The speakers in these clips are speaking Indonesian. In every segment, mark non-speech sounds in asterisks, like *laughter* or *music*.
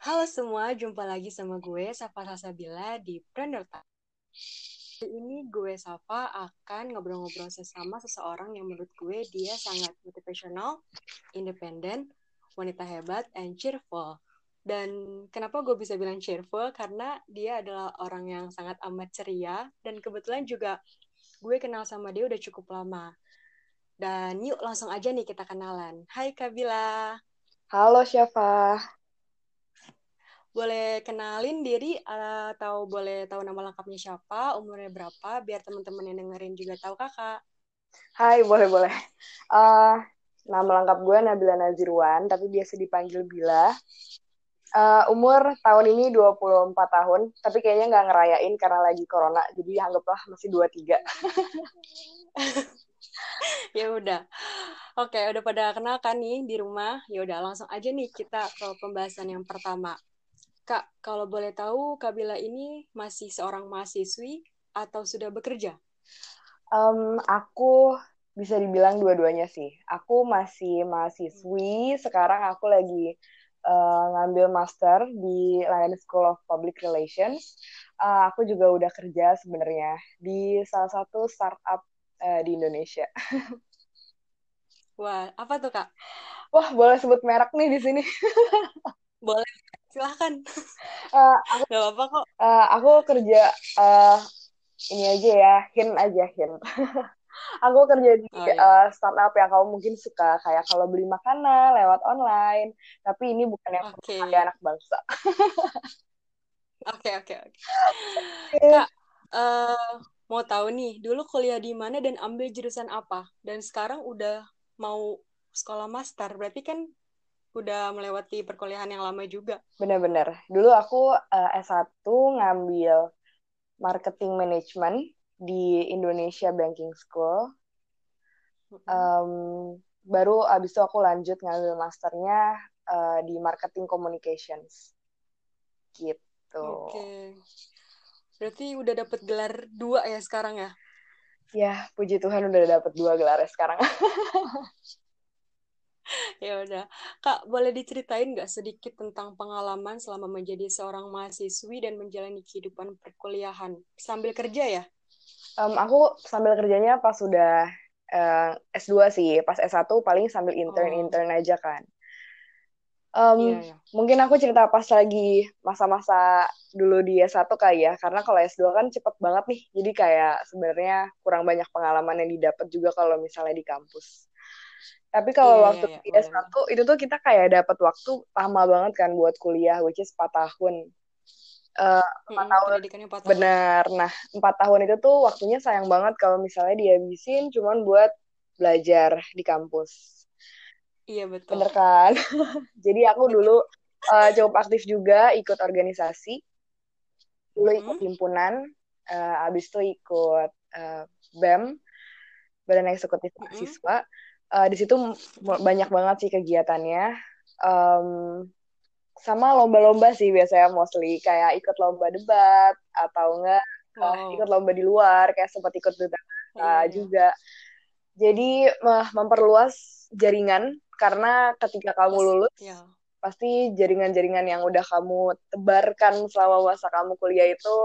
Halo semua, jumpa lagi sama gue, Safa Sasabila di Preneur Talk. Hari ini gue, Safa, akan ngobrol-ngobrol sesama seseorang yang menurut gue dia sangat motivational, independen, wanita hebat, and cheerful. Dan kenapa gue bisa bilang cheerful? Karena dia adalah orang yang sangat amat ceria, dan kebetulan juga gue kenal sama dia udah cukup lama. Dan yuk langsung aja nih kita kenalan. Hai Kabila. Halo Syafa. Boleh kenalin diri atau boleh tahu nama lengkapnya siapa, umurnya berapa, biar teman-teman yang dengerin juga tahu kakak. Hai, boleh-boleh. Uh, nama lengkap gue Nabila Nazirwan, tapi biasa dipanggil Bila. Uh, umur tahun ini 24 tahun, tapi kayaknya nggak ngerayain karena lagi corona, jadi anggaplah masih 23. *laughs* *laughs* ya udah. Oke, udah pada kenal kan nih di rumah. Ya udah, langsung aja nih kita ke pembahasan yang pertama. Kak, kalau boleh tahu, Kabila ini masih seorang mahasiswi atau sudah bekerja? Um, aku bisa dibilang dua-duanya sih. Aku masih mahasiswi, sekarang aku lagi uh, ngambil master di London School of Public Relations. Uh, aku juga udah kerja sebenarnya di salah satu startup uh, di Indonesia. Wah, apa tuh kak? Wah, boleh sebut merek nih di sini. boleh, silahkan uh, aku, gak apa-apa kok uh, aku kerja uh, ini aja ya hin aja hin *laughs* aku kerja di oh, iya. uh, startup yang kamu mungkin suka kayak kalau beli makanan lewat online tapi ini bukan yang okay. anak bangsa *laughs* oke oke oke kak uh, mau tahu nih dulu kuliah di mana dan ambil jurusan apa dan sekarang udah mau sekolah master berarti kan udah melewati perkuliahan yang lama juga. Bener-bener. Dulu aku uh, S1 ngambil marketing management di Indonesia Banking School. Um, baru abis itu aku lanjut ngambil masternya uh, di marketing communications. Gitu. Oke. Okay. Berarti udah dapet gelar dua ya sekarang ya? Ya, puji Tuhan udah dapet dua gelar ya sekarang. *laughs* ya udah kak boleh diceritain nggak sedikit tentang pengalaman selama menjadi seorang mahasiswi dan menjalani kehidupan perkuliahan sambil kerja ya um, aku sambil kerjanya pas sudah uh, eh, S2 sih pas S1 paling sambil intern intern oh. aja kan um, yeah, yeah. mungkin aku cerita pas lagi masa-masa dulu di S1 kali ya karena kalau S2 kan cepet banget nih jadi kayak sebenarnya kurang banyak pengalaman yang didapat juga kalau misalnya di kampus tapi kalau yeah, waktu yeah, yeah. S1 itu tuh kita kayak dapat waktu lama banget kan buat kuliah, which is 4 tahun. Uh, mm -hmm, tahun. 4 tahun. Benar. Nah, 4 tahun itu tuh waktunya sayang banget kalau misalnya dihabisin cuman buat belajar di kampus. Iya, betul. Bener kan? *laughs* Jadi aku dulu uh, cukup aktif juga ikut organisasi. Dulu ikut mm -hmm. himpunan, uh, abis itu ikut uh, BEM, Badan Eksekutif Mahasiswa. Mm -hmm uh, di situ banyak banget sih kegiatannya um, sama lomba-lomba sih biasanya mostly kayak ikut lomba debat atau enggak uh, ikut lomba di luar kayak sempat ikut duta uh, juga jadi uh, memperluas jaringan karena ketika kamu lulus yeah. pasti jaringan-jaringan yang udah kamu tebarkan selama masa kamu kuliah itu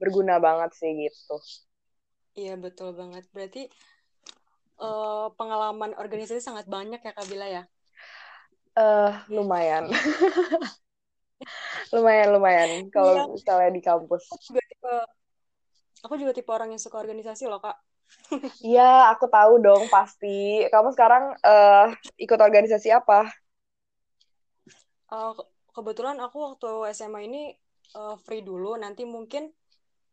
berguna banget sih gitu. Iya betul banget. Berarti uh, pengalaman organisasi sangat banyak ya Kak Bila ya? Uh, lumayan. *laughs* lumayan lumayan kalau iya. misalnya di kampus. Aku juga tipe aku juga tipe orang yang suka organisasi loh kak. Iya aku tahu dong pasti. Kamu sekarang uh, ikut organisasi apa? Uh, kebetulan aku waktu SMA ini uh, free dulu. Nanti mungkin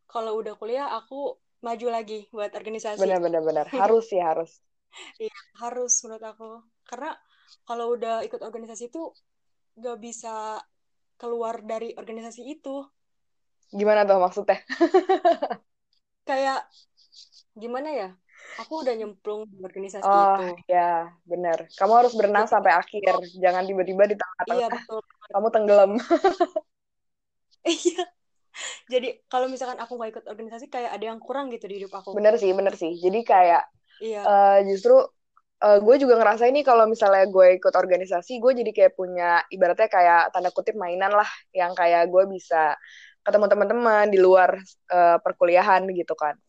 kalau udah kuliah aku maju lagi buat organisasi. Benar benar benar. *laughs* Harus sih harus. Iya, harus menurut aku. Karena kalau udah ikut organisasi itu gak bisa keluar dari organisasi itu. Gimana tuh maksudnya? *laughs* Kayak gimana ya? Aku udah nyemplung di organisasi oh, itu. Oh iya, benar. Kamu harus berenang sampai akhir. Jangan tiba-tiba di tengah-tengah. Iya, betul. Kamu tenggelam. *laughs* iya jadi kalau misalkan aku nggak ikut organisasi kayak ada yang kurang gitu di hidup aku bener sih bener sih jadi kayak iya. uh, justru uh, gue juga ngerasa ini kalau misalnya gue ikut organisasi gue jadi kayak punya ibaratnya kayak tanda kutip mainan lah yang kayak gue bisa ketemu teman-teman di luar uh, perkuliahan gitu kan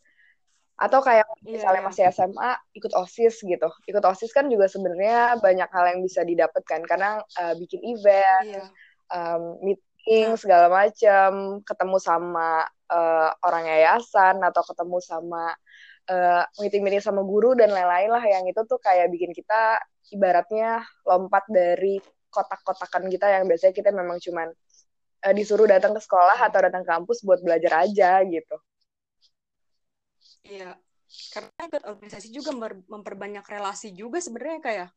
atau kayak yeah, misalnya yeah. masih SMA ikut osis gitu ikut osis kan juga sebenarnya banyak hal yang bisa didapatkan karena uh, bikin event yeah. um, meeting segala macam ketemu sama uh, orang yayasan atau ketemu sama uh, meeting-meeting sama guru dan lain-lain lah yang itu tuh kayak bikin kita ibaratnya lompat dari kotak-kotakan kita yang biasanya kita memang cuman uh, disuruh datang ke sekolah atau datang ke kampus buat belajar aja gitu. Iya, karena ikut organisasi juga memperbanyak relasi juga sebenarnya kayak. Ya?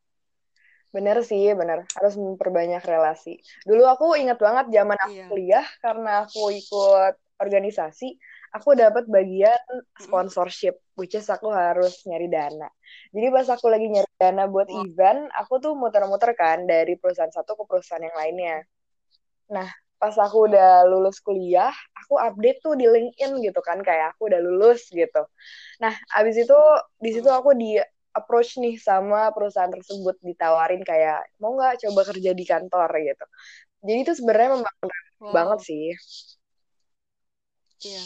Bener sih, bener. Harus memperbanyak relasi. Dulu aku ingat banget zaman aku iya. kuliah, karena aku ikut organisasi, aku dapat bagian sponsorship, which is aku harus nyari dana. Jadi pas aku lagi nyari dana buat event, aku tuh muter-muter kan dari perusahaan satu ke perusahaan yang lainnya. Nah, pas aku udah lulus kuliah, aku update tuh di LinkedIn gitu kan, kayak aku udah lulus gitu. Nah, abis itu di situ hmm. aku di approach nih sama perusahaan tersebut ditawarin kayak mau nggak coba kerja di kantor gitu. Jadi itu sebenarnya membangun wow. banget sih. Iya.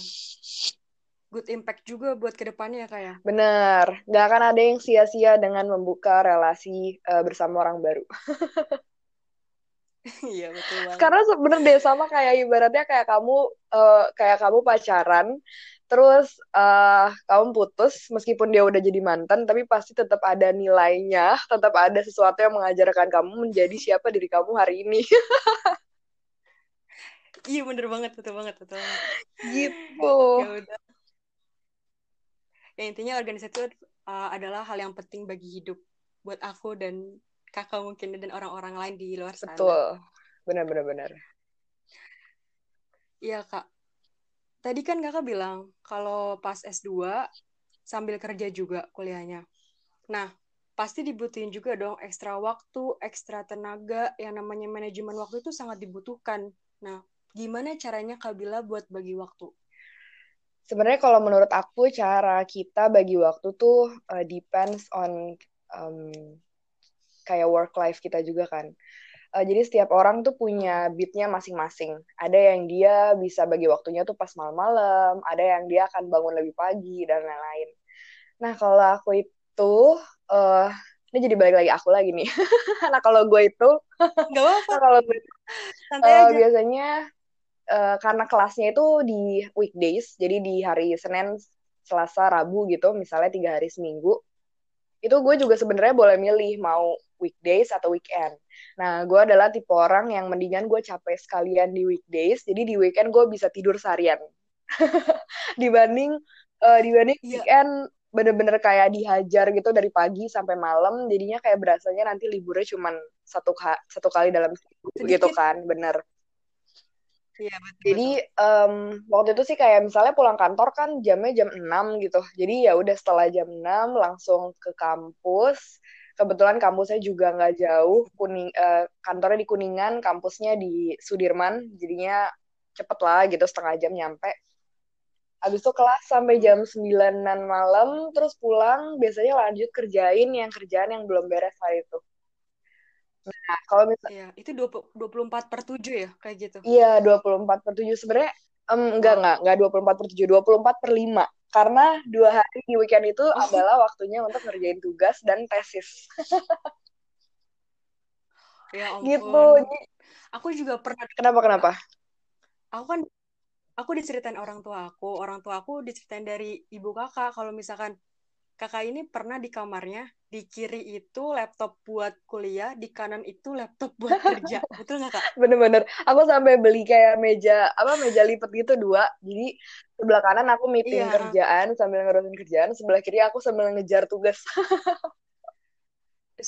Good impact juga buat ke depannya kayak. Ya? Bener, nggak akan ada yang sia-sia dengan membuka relasi uh, bersama orang baru. *laughs* *laughs* Iya betul banget. Karena sebenernya deh sama kayak ibaratnya kayak kamu uh, kayak kamu pacaran, terus uh, kamu putus meskipun dia udah jadi mantan, tapi pasti tetap ada nilainya, *laughs* tetap ada sesuatu yang mengajarkan kamu menjadi siapa diri kamu hari ini. *laughs* iya bener banget, betul banget, betul banget. Gitu. Ya udah. Ya intinya organisasi itu uh, adalah hal yang penting bagi hidup buat aku dan kakak mungkin dan orang-orang lain di luar sana. Betul, benar-benar benar. Iya kak. Tadi kan kakak bilang kalau pas S2 sambil kerja juga kuliahnya. Nah, pasti dibutuhin juga dong ekstra waktu, ekstra tenaga, yang namanya manajemen waktu itu sangat dibutuhkan. Nah, gimana caranya Kak Bila buat bagi waktu? Sebenarnya kalau menurut aku cara kita bagi waktu tuh uh, depends on um, kayak work life kita juga kan. Uh, jadi setiap orang tuh punya beatnya masing-masing. Ada yang dia bisa bagi waktunya tuh pas malam-malam, ada yang dia akan bangun lebih pagi dan lain-lain. Nah kalau aku itu, uh, ini jadi balik lagi aku lagi nih. *laughs* nah kalau gue itu, nggak apa-apa. nah, *laughs* kalau gue uh, biasanya uh, karena kelasnya itu di weekdays, jadi di hari Senin, Selasa, Rabu gitu, misalnya tiga hari seminggu itu gue juga sebenarnya boleh milih mau weekdays atau weekend. Nah, gue adalah tipe orang yang mendingan gue capek sekalian di weekdays, jadi di weekend gue bisa tidur seharian. *laughs* dibanding uh, dibanding yeah. weekend bener-bener kayak dihajar gitu dari pagi sampai malam, jadinya kayak berasanya nanti liburnya cuma satu satu kali dalam seminggu gitu kan, bener. Iya, betul. Jadi um, waktu itu sih kayak misalnya pulang kantor kan jamnya jam 6 gitu. Jadi ya udah setelah jam 6 langsung ke kampus. Kebetulan kampusnya juga nggak jauh, kuning uh, kantornya di Kuningan, kampusnya di Sudirman, jadinya cepet lah gitu setengah jam nyampe. Habis itu kelas sampai jam 9-an malam, terus pulang, biasanya lanjut kerjain yang kerjaan yang belum beres hari itu. Nah, kalau misalnya... Iya, itu 20, 24 per 7 ya, kayak gitu? Iya, 24 per 7. Sebenarnya, um, enggak, enggak, enggak 24 per 7, 24 per 5. Karena dua hari di weekend itu oh. adalah waktunya untuk ngerjain tugas dan tesis. ya *laughs* ampun. Gitu. Aku juga pernah... Kenapa, kenapa? Aku kan, aku diceritain orang tua aku, orang tua aku diceritain dari ibu kakak, kalau misalkan kakak ini pernah di kamarnya di kiri itu laptop buat kuliah di kanan itu laptop buat *laughs* kerja. Betul nggak kak? Bener-bener. Aku sampai beli kayak meja apa meja lipat gitu dua. Jadi sebelah kanan aku meeting iya. kerjaan sambil ngurusin kerjaan sebelah kiri aku sambil ngejar tugas. *laughs*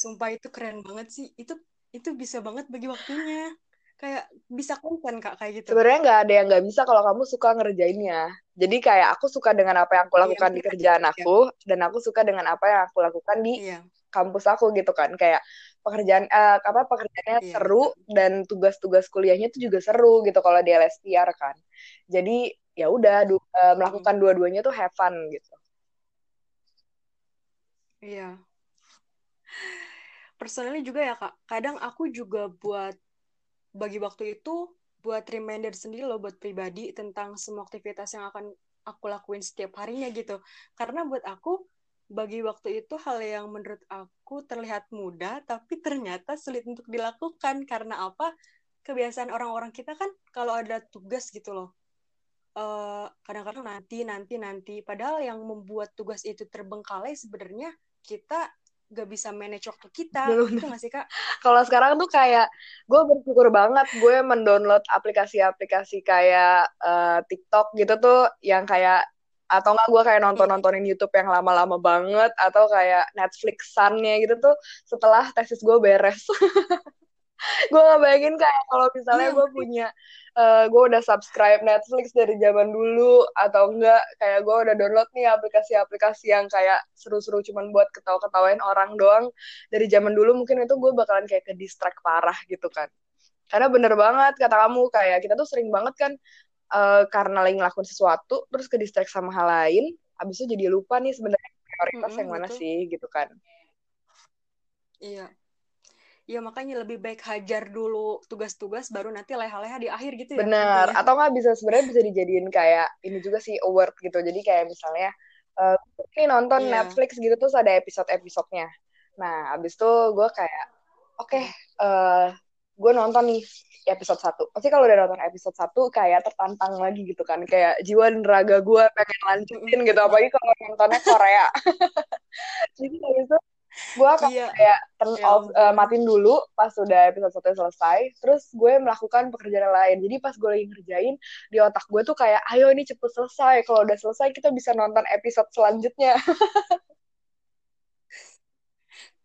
Sumpah itu keren banget sih. Itu itu bisa banget bagi waktunya kayak bisa konten kak kayak gitu sebenarnya nggak ada yang nggak bisa kalau kamu suka ngerjainnya jadi kayak aku suka dengan apa yang aku iya, lakukan iya, di kerjaan iya. aku dan aku suka dengan apa yang aku lakukan di iya. kampus aku gitu kan kayak pekerjaan uh, apa pekerjaannya iya, seru betul. dan tugas-tugas kuliahnya itu juga seru gitu kalau di LSPR kan jadi ya udah uh, melakukan hmm. dua-duanya tuh have fun gitu iya personally juga ya kak kadang aku juga buat bagi waktu itu buat reminder sendiri loh buat pribadi tentang semua aktivitas yang akan aku lakuin setiap harinya gitu. Karena buat aku bagi waktu itu hal yang menurut aku terlihat mudah tapi ternyata sulit untuk dilakukan. Karena apa? Kebiasaan orang-orang kita kan kalau ada tugas gitu loh. Kadang kadang-kadang nanti nanti nanti. Padahal yang membuat tugas itu terbengkalai sebenarnya kita gak bisa manage waktu kita Belum. gitu gak sih kak? Kalau sekarang tuh kayak gue bersyukur banget gue mendownload aplikasi-aplikasi kayak uh, TikTok gitu tuh yang kayak atau nggak gue kayak nonton nontonin YouTube yang lama-lama banget atau kayak Netflixannya gitu tuh setelah tesis gue beres *laughs* gue nggak bayangin kayak kalau misalnya iya, gue punya uh, gue udah subscribe Netflix dari zaman dulu atau enggak kayak gue udah download nih aplikasi-aplikasi yang kayak seru-seru cuman buat ketawa-ketawain orang doang dari zaman dulu mungkin itu gue bakalan kayak ke distract parah gitu kan. Karena bener banget kata kamu kayak kita tuh sering banget kan uh, karena lagi ngelakuin sesuatu terus ke distract sama hal lain abis itu jadi lupa nih sebenarnya prioritas mm -hmm, yang mana betul. sih gitu kan. Iya ya makanya lebih baik hajar dulu tugas-tugas baru nanti leha-leha di akhir gitu ya benar atau nggak bisa sebenarnya bisa dijadiin kayak ini juga sih award gitu jadi kayak misalnya uh, ini nonton yeah. Netflix gitu terus ada episode-episodenya nah abis itu gue kayak oke okay, uh, eh, gue nonton nih episode satu. Pasti kalau udah nonton episode satu kayak tertantang lagi gitu kan. Kayak jiwa dan raga gue pengen lanjutin gitu. Apalagi kalau nontonnya Korea. *laughs* Jadi kayak itu gue iya. kayak turn ya, off, uh, matiin dulu pas udah episode satu selesai. Terus gue melakukan pekerjaan lain. Jadi pas gue lagi ngerjain, di otak gue tuh kayak, ayo ini cepet selesai. Kalau udah selesai, kita bisa nonton episode selanjutnya. *laughs*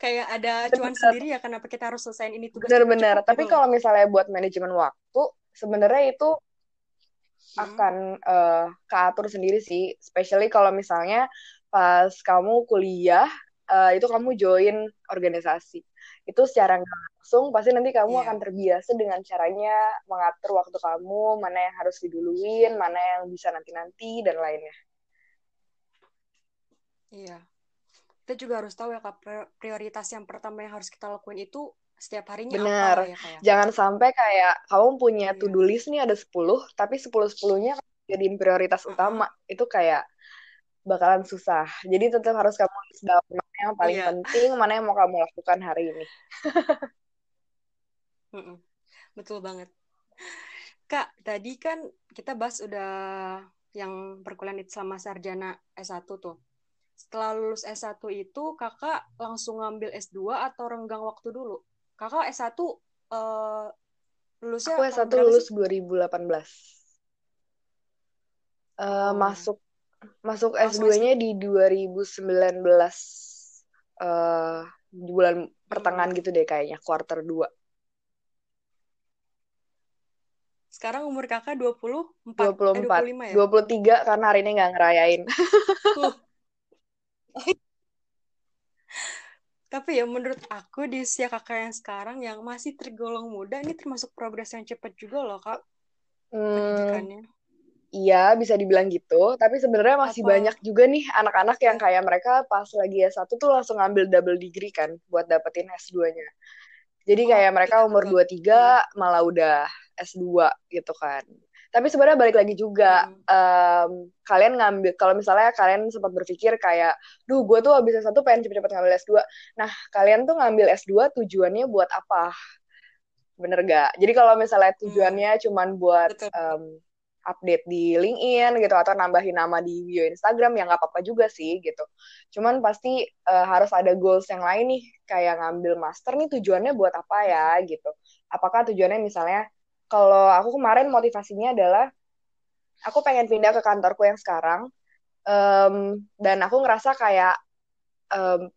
kayak ada cuan sendiri ya kenapa kita harus selesaiin ini tugas bener-bener tapi gitu kalau misalnya buat manajemen waktu sebenarnya itu hmm. akan uh, keatur sendiri sih especially kalau misalnya pas kamu kuliah uh, itu kamu join organisasi. Itu secara langsung pasti nanti kamu yeah. akan terbiasa dengan caranya mengatur waktu kamu mana yang harus diduluin mana yang bisa nanti-nanti dan lainnya. Iya. Yeah kita juga harus tahu ya kak prioritas yang pertama yang harus kita lakuin itu setiap harinya Bener. apa ya kayak jangan sampai kayak kamu punya yeah. to-do list nih ada 10 tapi 10 10-nya jadiin prioritas utama. Itu kayak bakalan susah. Jadi tetap harus kamu list down yang paling yeah. penting mana yang mau kamu lakukan hari ini *laughs* betul banget kak tadi kan kita bahas udah yang perkuliahan selama sarjana S1 tuh setelah lulus S1 itu kakak langsung ngambil S2 atau renggang waktu dulu? Kakak S1 uh, eh, lulusnya Aku S1 lulus sih? 2018. Uh, oh. masuk masuk S2-nya di 2019 uh, di bulan pertengahan gitu deh kayaknya quarter 2. Sekarang umur kakak 24, 24 eh, 25 ya? 23 karena hari ini nggak ngerayain. Uh. *laughs* Tapi ya menurut aku di usia kakak yang sekarang yang masih tergolong muda ini termasuk progres yang cepat juga loh kak hmm, Iya bisa dibilang gitu. Tapi sebenarnya masih Apa? banyak juga nih anak-anak yang iya. kayak mereka pas lagi S1 tuh langsung ngambil double degree kan buat dapetin S2-nya. Jadi kayak oh, mereka umur 23 malah udah S2 gitu kan tapi sebenarnya balik lagi juga hmm. um, kalian ngambil kalau misalnya kalian sempat berpikir kayak duh gue tuh habis S1 pengen cepet-cepet ngambil S2 nah kalian tuh ngambil S2 tujuannya buat apa bener gak jadi kalau misalnya hmm. tujuannya hmm. cuman buat um, update di LinkedIn gitu atau nambahin nama di bio Instagram ya nggak apa-apa juga sih gitu. Cuman pasti uh, harus ada goals yang lain nih kayak ngambil master nih tujuannya buat apa ya gitu. Apakah tujuannya misalnya kalau aku kemarin motivasinya adalah aku pengen pindah ke kantorku yang sekarang um, dan aku ngerasa kayak um,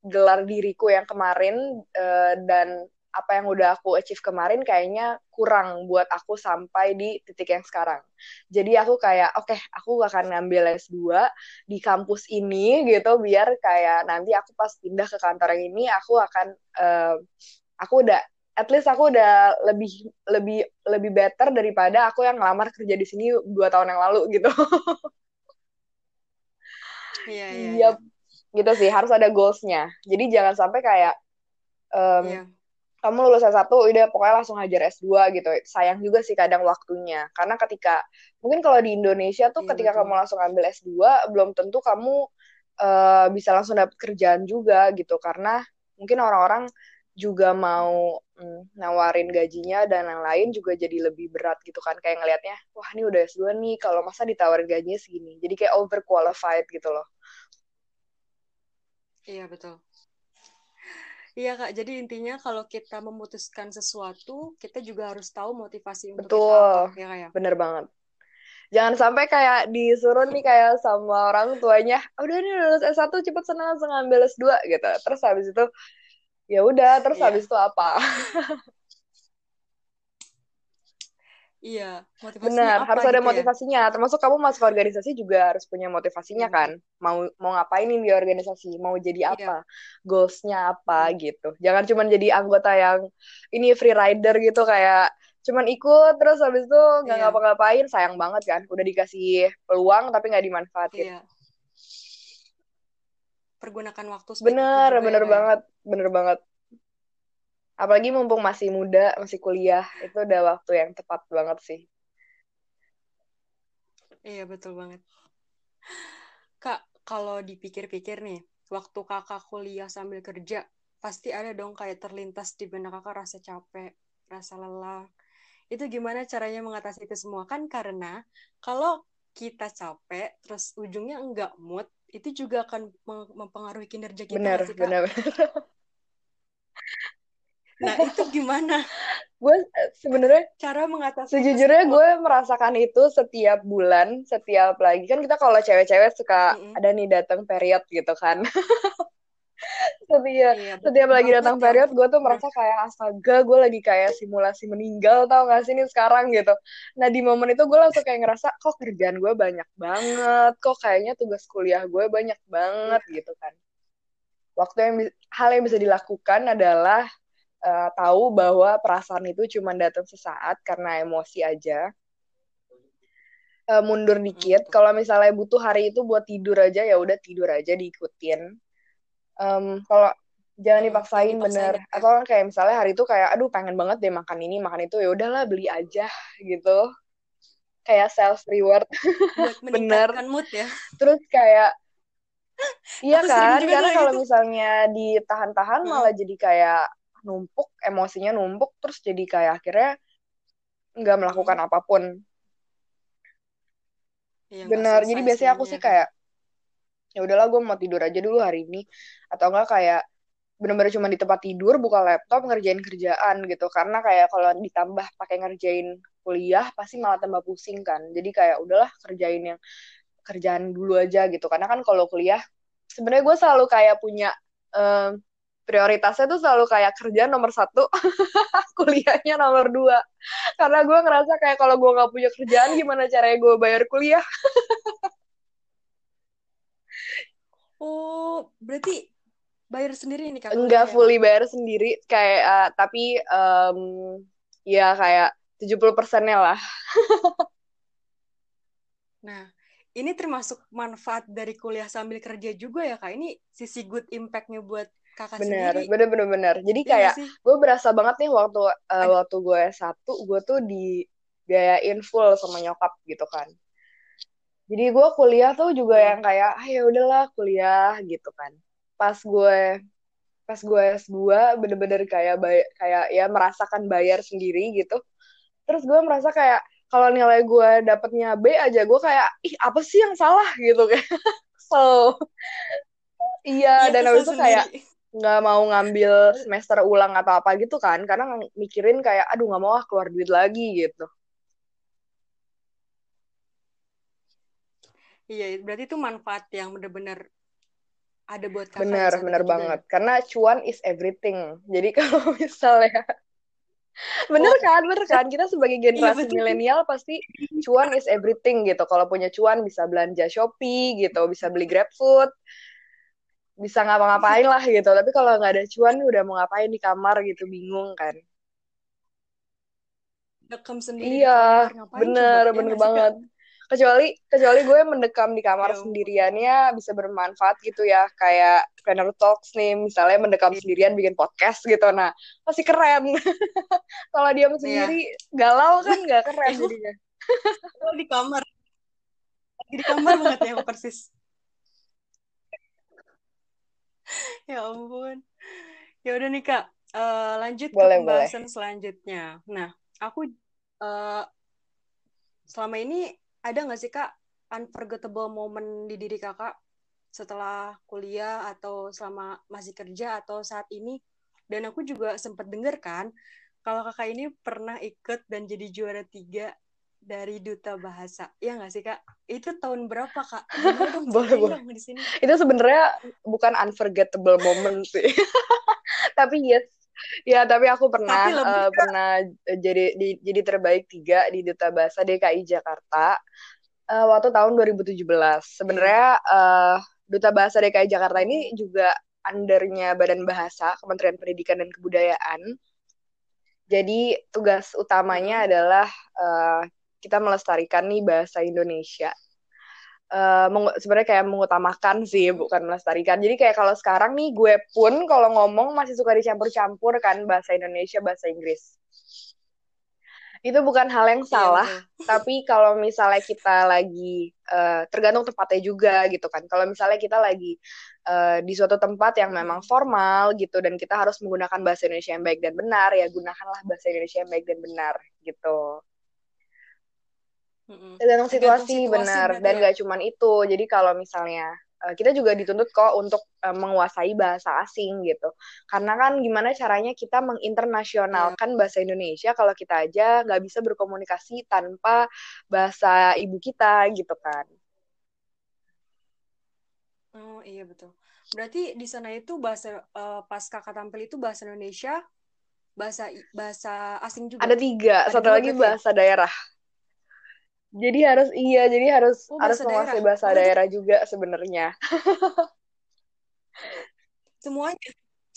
gelar diriku yang kemarin uh, dan apa yang udah aku achieve kemarin kayaknya kurang buat aku sampai di titik yang sekarang. Jadi aku kayak oke, okay, aku akan ngambil S2 di kampus ini gitu biar kayak nanti aku pas pindah ke kantor yang ini aku akan uh, aku udah at least aku udah lebih lebih lebih better daripada aku yang ngelamar kerja di sini dua tahun yang lalu gitu. Iya, iya. Yep. Gitu sih, harus ada goalsnya. Jadi jangan sampai kayak um, yeah. Kamu lulus S1 udah pokoknya langsung hajar S2 gitu. Sayang juga sih kadang waktunya. Karena ketika mungkin kalau di Indonesia tuh yeah, ketika betul. kamu langsung ambil S2 belum tentu kamu uh, bisa langsung dapet kerjaan juga gitu. Karena mungkin orang-orang juga mau mm, nawarin gajinya dan yang lain juga jadi lebih berat gitu kan. Kayak ngelihatnya wah ini udah S2 nih kalau masa ditawarin gajinya segini? Jadi kayak overqualified gitu loh. Iya betul Iya kak, jadi intinya kalau kita memutuskan sesuatu, kita juga harus tahu motivasi untuk Betul. kita apa, ya ya? Bener banget. Jangan sampai kayak disuruh nih kayak sama orang tuanya, udah nih lulus S1 cepet senang langsung ambil S2 gitu. Terus habis itu ya udah terus yeah. habis itu apa *laughs* Iya, motivasinya Benar, apa harus gitu ada ya? motivasinya. Ya? Termasuk kamu masuk organisasi juga harus punya motivasinya hmm. kan. Mau mau ngapain nih di organisasi, mau jadi iya. apa, goalsnya apa hmm. gitu. Jangan cuma jadi anggota yang ini free rider gitu kayak cuman ikut terus habis itu nggak yeah. ngapa-ngapain sayang banget kan. Udah dikasih peluang tapi nggak dimanfaatin. Yeah pergunakan waktu bener bener ya, banget bener banget apalagi mumpung masih muda masih kuliah itu udah waktu yang tepat banget sih. Iya betul banget. Kak kalau dipikir-pikir nih waktu kakak kuliah sambil kerja pasti ada dong kayak terlintas di benak kakak rasa capek rasa lelah. Itu gimana caranya mengatasi itu semua? Kan karena kalau kita capek terus ujungnya enggak mood itu juga akan mempengaruhi kinerja kita benar sih, benar *laughs* nah *laughs* itu gimana? Gue sebenarnya cara mengatasi sejujurnya gue merasakan itu setiap bulan setiap lagi. Kan kita kalau cewek-cewek suka mm -hmm. ada nih datang period gitu kan. *laughs* Setiap iya, setiap lagi datang ya. period gue tuh merasa kayak astaga gue lagi kayak simulasi meninggal tau gak sih ini sekarang gitu. Nah di momen itu gue langsung kayak ngerasa kok kerjaan gue banyak banget? Kok kayaknya tugas kuliah gue banyak banget iya. gitu kan. Waktu yang hal yang bisa dilakukan adalah uh, tahu bahwa perasaan itu cuma datang sesaat karena emosi aja. Uh, mundur dikit. hmm. kalau misalnya butuh hari itu buat tidur aja ya udah tidur aja diikutin. Um, kalau jangan dipaksain, dipaksain bener. ya. atau kayak misalnya hari itu kayak aduh pengen banget deh makan ini makan itu. Ya udahlah beli aja gitu. Kayak self reward *laughs* bener. mood ya. Terus kayak *laughs* iya kan? karena kalau gitu. misalnya ditahan-tahan hmm. malah jadi kayak numpuk emosinya numpuk terus jadi kayak akhirnya nggak melakukan hmm. apa pun. Ya, bener jadi biasanya aku sih kayak ya udahlah gue mau tidur aja dulu hari ini. Atau enggak kayak bener-bener cuma di tempat tidur buka laptop ngerjain kerjaan gitu. Karena kayak kalau ditambah pakai ngerjain kuliah pasti malah tambah pusing kan. Jadi kayak udahlah kerjain yang kerjaan dulu aja gitu. Karena kan kalau kuliah sebenarnya gue selalu kayak punya um, prioritasnya tuh selalu kayak kerja nomor satu *laughs* kuliahnya nomor dua karena gue ngerasa kayak kalau gue nggak punya kerjaan gimana caranya gue bayar kuliah *laughs* Oh, berarti bayar sendiri nih kak? Enggak fully bayar sendiri, kayak uh, tapi um, ya kayak 70 persennya lah. *laughs* nah, ini termasuk manfaat dari kuliah sambil kerja juga ya kak? Ini sisi good impact-nya buat kakak bener, sendiri. Bener, bener, bener. Jadi iya kayak gue berasa banget nih waktu uh, waktu gue satu, gue tuh di biayain full sama nyokap gitu kan. Jadi gue kuliah tuh juga hmm. yang kayak ah ya udahlah kuliah gitu kan. Pas gue pas gue S2 bener-bener kayak bay kayak ya merasakan bayar sendiri gitu. Terus gue merasa kayak kalau nilai gue dapetnya B aja gue kayak ih apa sih yang salah? gitu kayak *laughs* so iya ya, dan habis itu kayak nggak mau ngambil semester ulang atau apa gitu kan karena mikirin kayak aduh nggak mau ah keluar duit lagi gitu Iya, berarti itu manfaat yang benar-benar ada buat kakak. Benar, benar banget. Ya? Karena cuan is everything. Jadi *laughs* kalau misalnya Bener oh. kan, bener kan? Kita sebagai iya, generasi iya, milenial pasti cuan is everything gitu. Kalau punya cuan bisa belanja Shopee gitu, bisa beli GrabFood, bisa ngapa-ngapain lah gitu. Tapi kalau nggak ada cuan, udah mau ngapain di kamar gitu, bingung kan? Dekam sendiri iya, bener, ya bener banget. kecuali kecuali gue mendekam di kamar Ya ampun. sendiriannya bisa bermanfaat gitu ya kayak planner talks nih misalnya mendekam Iya. sendirian bikin podcast gitu nah masih keren *laughs* kalau diam sendiri galau kan nggak keren Iya. *laughs* jadinya di kamar. Lagi di kamar banget ya, persis. *laughs* Ya ampun. Ya udah nih Kak, Eh, lanjut ke Boleh, pembahasan selanjutnya. Nah, aku eh, selama ini ada nggak sih Kak unforgettable moment di diri Kakak setelah kuliah atau selama masih kerja atau saat ini? Dan aku juga sempat dengar kan kalau Kakak ini pernah ikut dan jadi juara tiga dari duta bahasa. Ya nggak sih Kak? Itu tahun berapa Kak? *laughs* Dong Boleh, boleh. di sini. itu sebenarnya bukan unforgettable moment sih *laughs* tapi yes ya tapi aku pernah Tapi lebih ke- pernah jadi di- jadi terbaik tiga di duta bahasa DKI Jakarta eh, waktu tahun 2017 sebenarnya eh, duta bahasa DKI Jakarta ini juga undernya Badan Bahasa Kementerian Pendidikan dan Kebudayaan jadi tugas utamanya adalah eh, kita melestarikan nih bahasa Indonesia mengu- sebenarnya kayak mengutamakan sih, bukan melestarikan. Jadi kayak kalau sekarang nih gue pun kalau ngomong masih suka dicampur-campur kan bahasa Indonesia, bahasa Inggris. Itu bukan hal yang Iya, salah, betul. *laughs* tapi kalau misalnya kita lagi eh, tergantung tempatnya juga gitu kan. Kalau misalnya kita lagi eh, di suatu tempat yang memang formal gitu dan kita harus menggunakan bahasa Indonesia yang baik dan benar, ya gunakanlah bahasa Indonesia yang baik dan benar gitu. Tergantung situasi, situasi benar dan ya? gak cuman itu jadi kalau misalnya eh, kita juga dituntut kok untuk eh, menguasai bahasa asing gitu karena kan gimana caranya kita menginternasionalkan bahasa Indonesia kalau kita aja nggak bisa berkomunikasi tanpa bahasa ibu kita gitu kan Oh iya betul. Berarti di sana itu bahasa pas kakak tampil itu bahasa Indonesia, bahasa bahasa asing juga. ada tiga Ada satu lagi ya? bahasa daerah jadi harus iya jadi harus Oh, harus bahasa menguasai bahasa Oh, daerah juga sebenarnya. *laughs* Semuanya,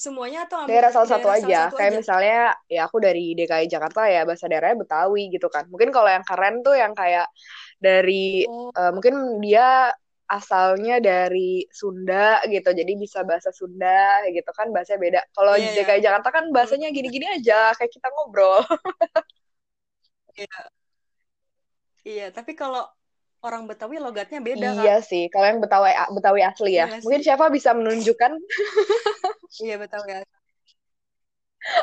semuanya atau ambil daerah salah satu daerah salah aja. satu kayak aja? misalnya ya aku dari DKI Jakarta ya bahasa daerahnya Betawi gitu kan. Mungkin kalau yang keren tuh yang kayak dari Oh, eh, mungkin dia asalnya dari Sunda gitu. Jadi bisa bahasa Sunda gitu kan bahasanya beda. Kalau iya di ya. DKI Jakarta kan bahasanya gini-gini aja kayak kita ngobrol. *laughs* Iya, iya. Tapi kalau orang Betawi logatnya beda iya sih kalau yang Betawi Betawi asli Iya ya mungkin sih? siapa bisa menunjukkan *laughs* Iya Betawi.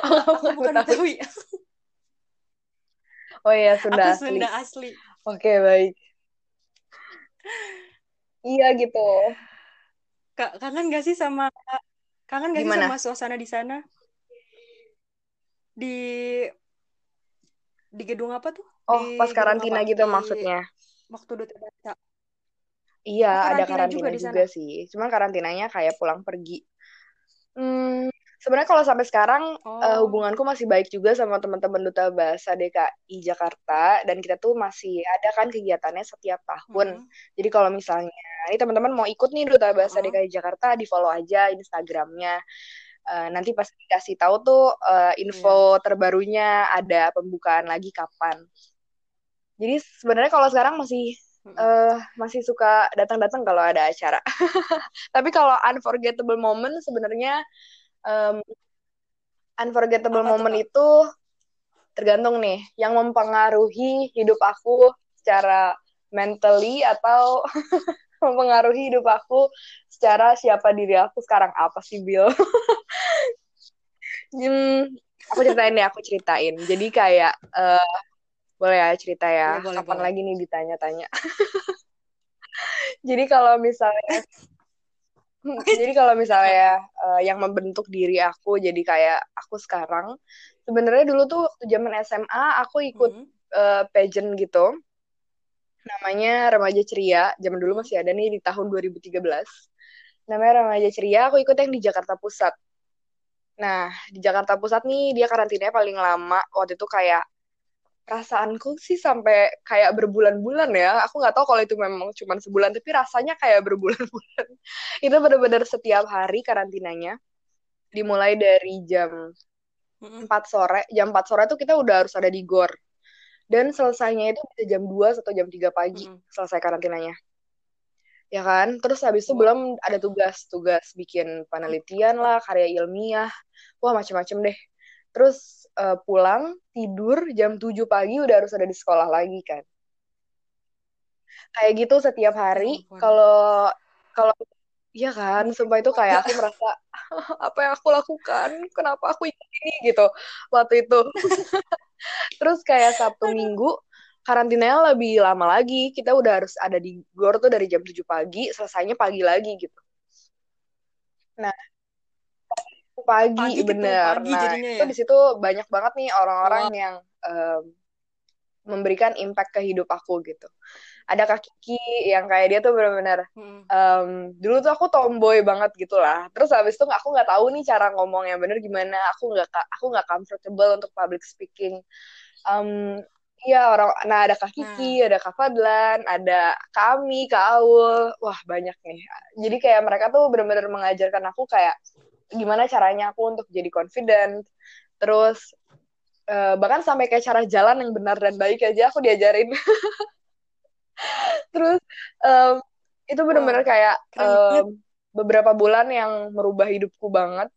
oh Aku bukan bukan Betawi Betawi. *laughs* oh iya Aku Sunda asli Sunda asli. oke baik iya gitu Kak, kangen gak sih sama kangen gak sih gimana sama suasana di sana? Di di gedung apa tuh? Oh Di pas karantina gitu maksudnya waktu duta bahasa. Iya, Oh, ada karantina juga juga sih. Cuman karantinanya kayak pulang pergi. Hmm, sebenarnya kalau sampai sekarang eh, Oh, hubunganku masih baik juga sama teman-teman duta bahasa DKI Jakarta dan kita tuh masih ada kan kegiatannya setiap tahun. mm, Jadi kalau misalnya ini teman-teman mau ikut nih duta bahasa uh-uh. DKI Jakarta, di follow aja Instagramnya. Eh, nanti pasti dikasih tahu tuh Iya. info terbarunya ada pembukaan lagi kapan. Jadi sebenarnya kalau sekarang masih eh masih suka datang-datang kalau ada acara. *laughs* Tapi kalau unforgettable moment sebenarnya em, unforgettable Apa moment kak? itu tergantung nih yang mempengaruhi hidup aku secara mentally atau *laughs* mempengaruhi hidup aku secara siapa diri aku sekarang apa sih Bill? *laughs* Hmm, aku ceritain deh, aku ceritain. Jadi kayak eh, boleh ya cerita ya. Iya boleh Kapan boleh. lagi nih ditanya-tanya. *laughs* Jadi kalau misalnya *laughs* jadi kalau misalnya eh, yang membentuk diri aku jadi kayak aku sekarang sebenarnya dulu tuh waktu zaman SMA aku ikut Mm, eh, pageant gitu namanya Remaja Ceria zaman dulu mm. masih ada nih di tahun 2013 namanya Remaja Ceria aku ikut yang di Jakarta Pusat nah di Jakarta Pusat nih dia karantinanya paling lama waktu itu kayak perasaanku sih sampai kayak berbulan-bulan ya. Aku nggak tahu kalau itu memang cuma sebulan tapi rasanya kayak berbulan-bulan. *laughs* Itu benar-benar setiap hari karantinanya. Dimulai dari jam Mm-mm. 4 sore. Jam 4 sore tuh kita udah harus ada di gor. Dan selesainya itu bisa jam 2 atau jam 3 pagi mm selesai karantinanya. Ya kan? Terus habis itu belum ada tugas. Tugas bikin penelitian lah karya ilmiah. Wah macam-macam deh. Terus uh, pulang tidur jam 7 pagi udah harus ada di sekolah lagi kan kayak gitu setiap hari kalau kalau Iya kan, sumpah itu kayak aku merasa *laughs* apa yang aku lakukan, kenapa aku ikut ini gitu waktu itu. *laughs* Terus kayak Sabtu Minggu karantinanya lebih lama lagi. Kita udah harus ada di gor tuh dari jam 7 pagi, selesainya pagi lagi gitu. Nah, pagi, pagi bener. Pagi nah, jadinya itu ya? di situ banyak banget nih orang-orang wow. yang um, memberikan impact ke hidup aku gitu ada Kak Kiki yang kayak dia tuh benar-benar hmm. um, dulu tuh aku tomboy banget gitu lah terus habis itu aku nggak tahu nih cara ngomong yang bener gimana aku nggak aku nggak comfortable untuk public speaking um, Iya orang, nah ada Kak Kiki, hmm. ada Kak Fadlan, ada kami, Kak Aul, wah banyak nih. Jadi kayak mereka tuh benar-benar mengajarkan aku kayak gimana caranya aku untuk jadi confident, terus uh, bahkan sampai kayak cara jalan yang benar dan baik aja aku diajarin. *laughs* terus um, itu benar-benar kayak um, beberapa bulan yang merubah hidupku banget